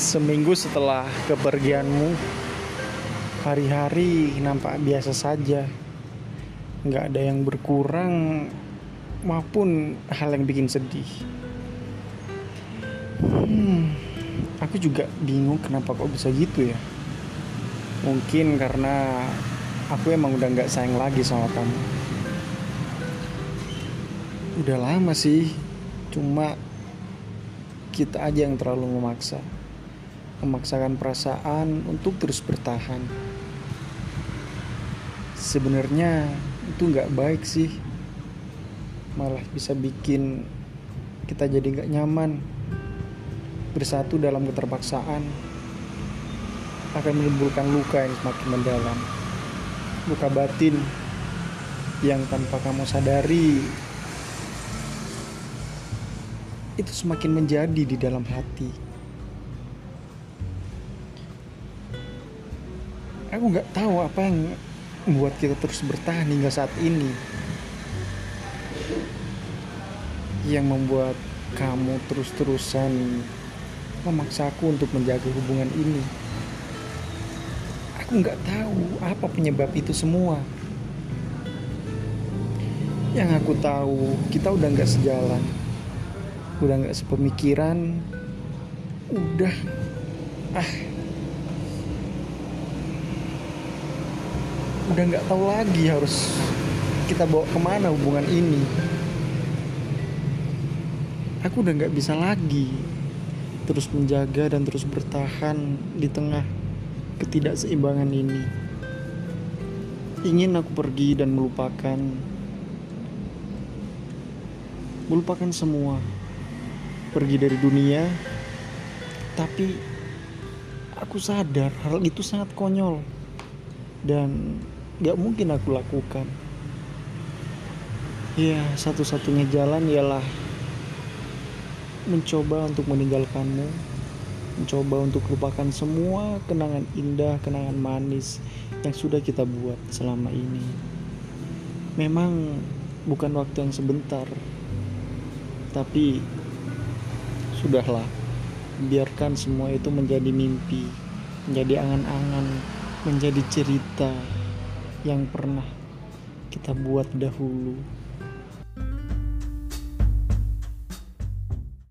Seminggu setelah kepergianmu, hari-hari nampak biasa saja. Nggak ada yang berkurang maupun hal yang bikin sedih. Hmm, aku juga bingung kenapa kok bisa gitu ya. Mungkin karena aku emang udah nggak sayang lagi sama kamu. Udah lama sih, cuma kita aja yang terlalu memaksa memaksakan perasaan untuk terus bertahan. Sebenarnya itu nggak baik sih, malah bisa bikin kita jadi nggak nyaman. Bersatu dalam keterpaksaan akan menimbulkan luka yang semakin mendalam, luka batin yang tanpa kamu sadari itu semakin menjadi di dalam hati. Aku nggak tahu apa yang membuat kita terus bertahan hingga saat ini. Yang membuat kamu terus-terusan memaksaku untuk menjaga hubungan ini. Aku nggak tahu apa penyebab itu semua. Yang aku tahu kita udah nggak sejalan. Udah nggak sepemikiran. Udah. Ah udah nggak tahu lagi harus kita bawa ke mana hubungan ini. Aku udah nggak bisa lagi terus menjaga dan terus bertahan di tengah ketidakseimbangan ini. Ingin aku pergi dan melupakan melupakan semua. Pergi dari dunia tapi aku sadar hal itu sangat konyol. Dan gak mungkin aku lakukan. Ya satu-satunya jalan ialah mencoba untuk meninggalkanmu mencoba untuk lupakan semua kenangan indah kenangan manis yang sudah kita buat selama ini. Memang bukan waktu yang sebentar tapi sudahlah biarkan semua itu menjadi mimpi menjadi angan-angan menjadi cerita yang pernah kita buat dahulu.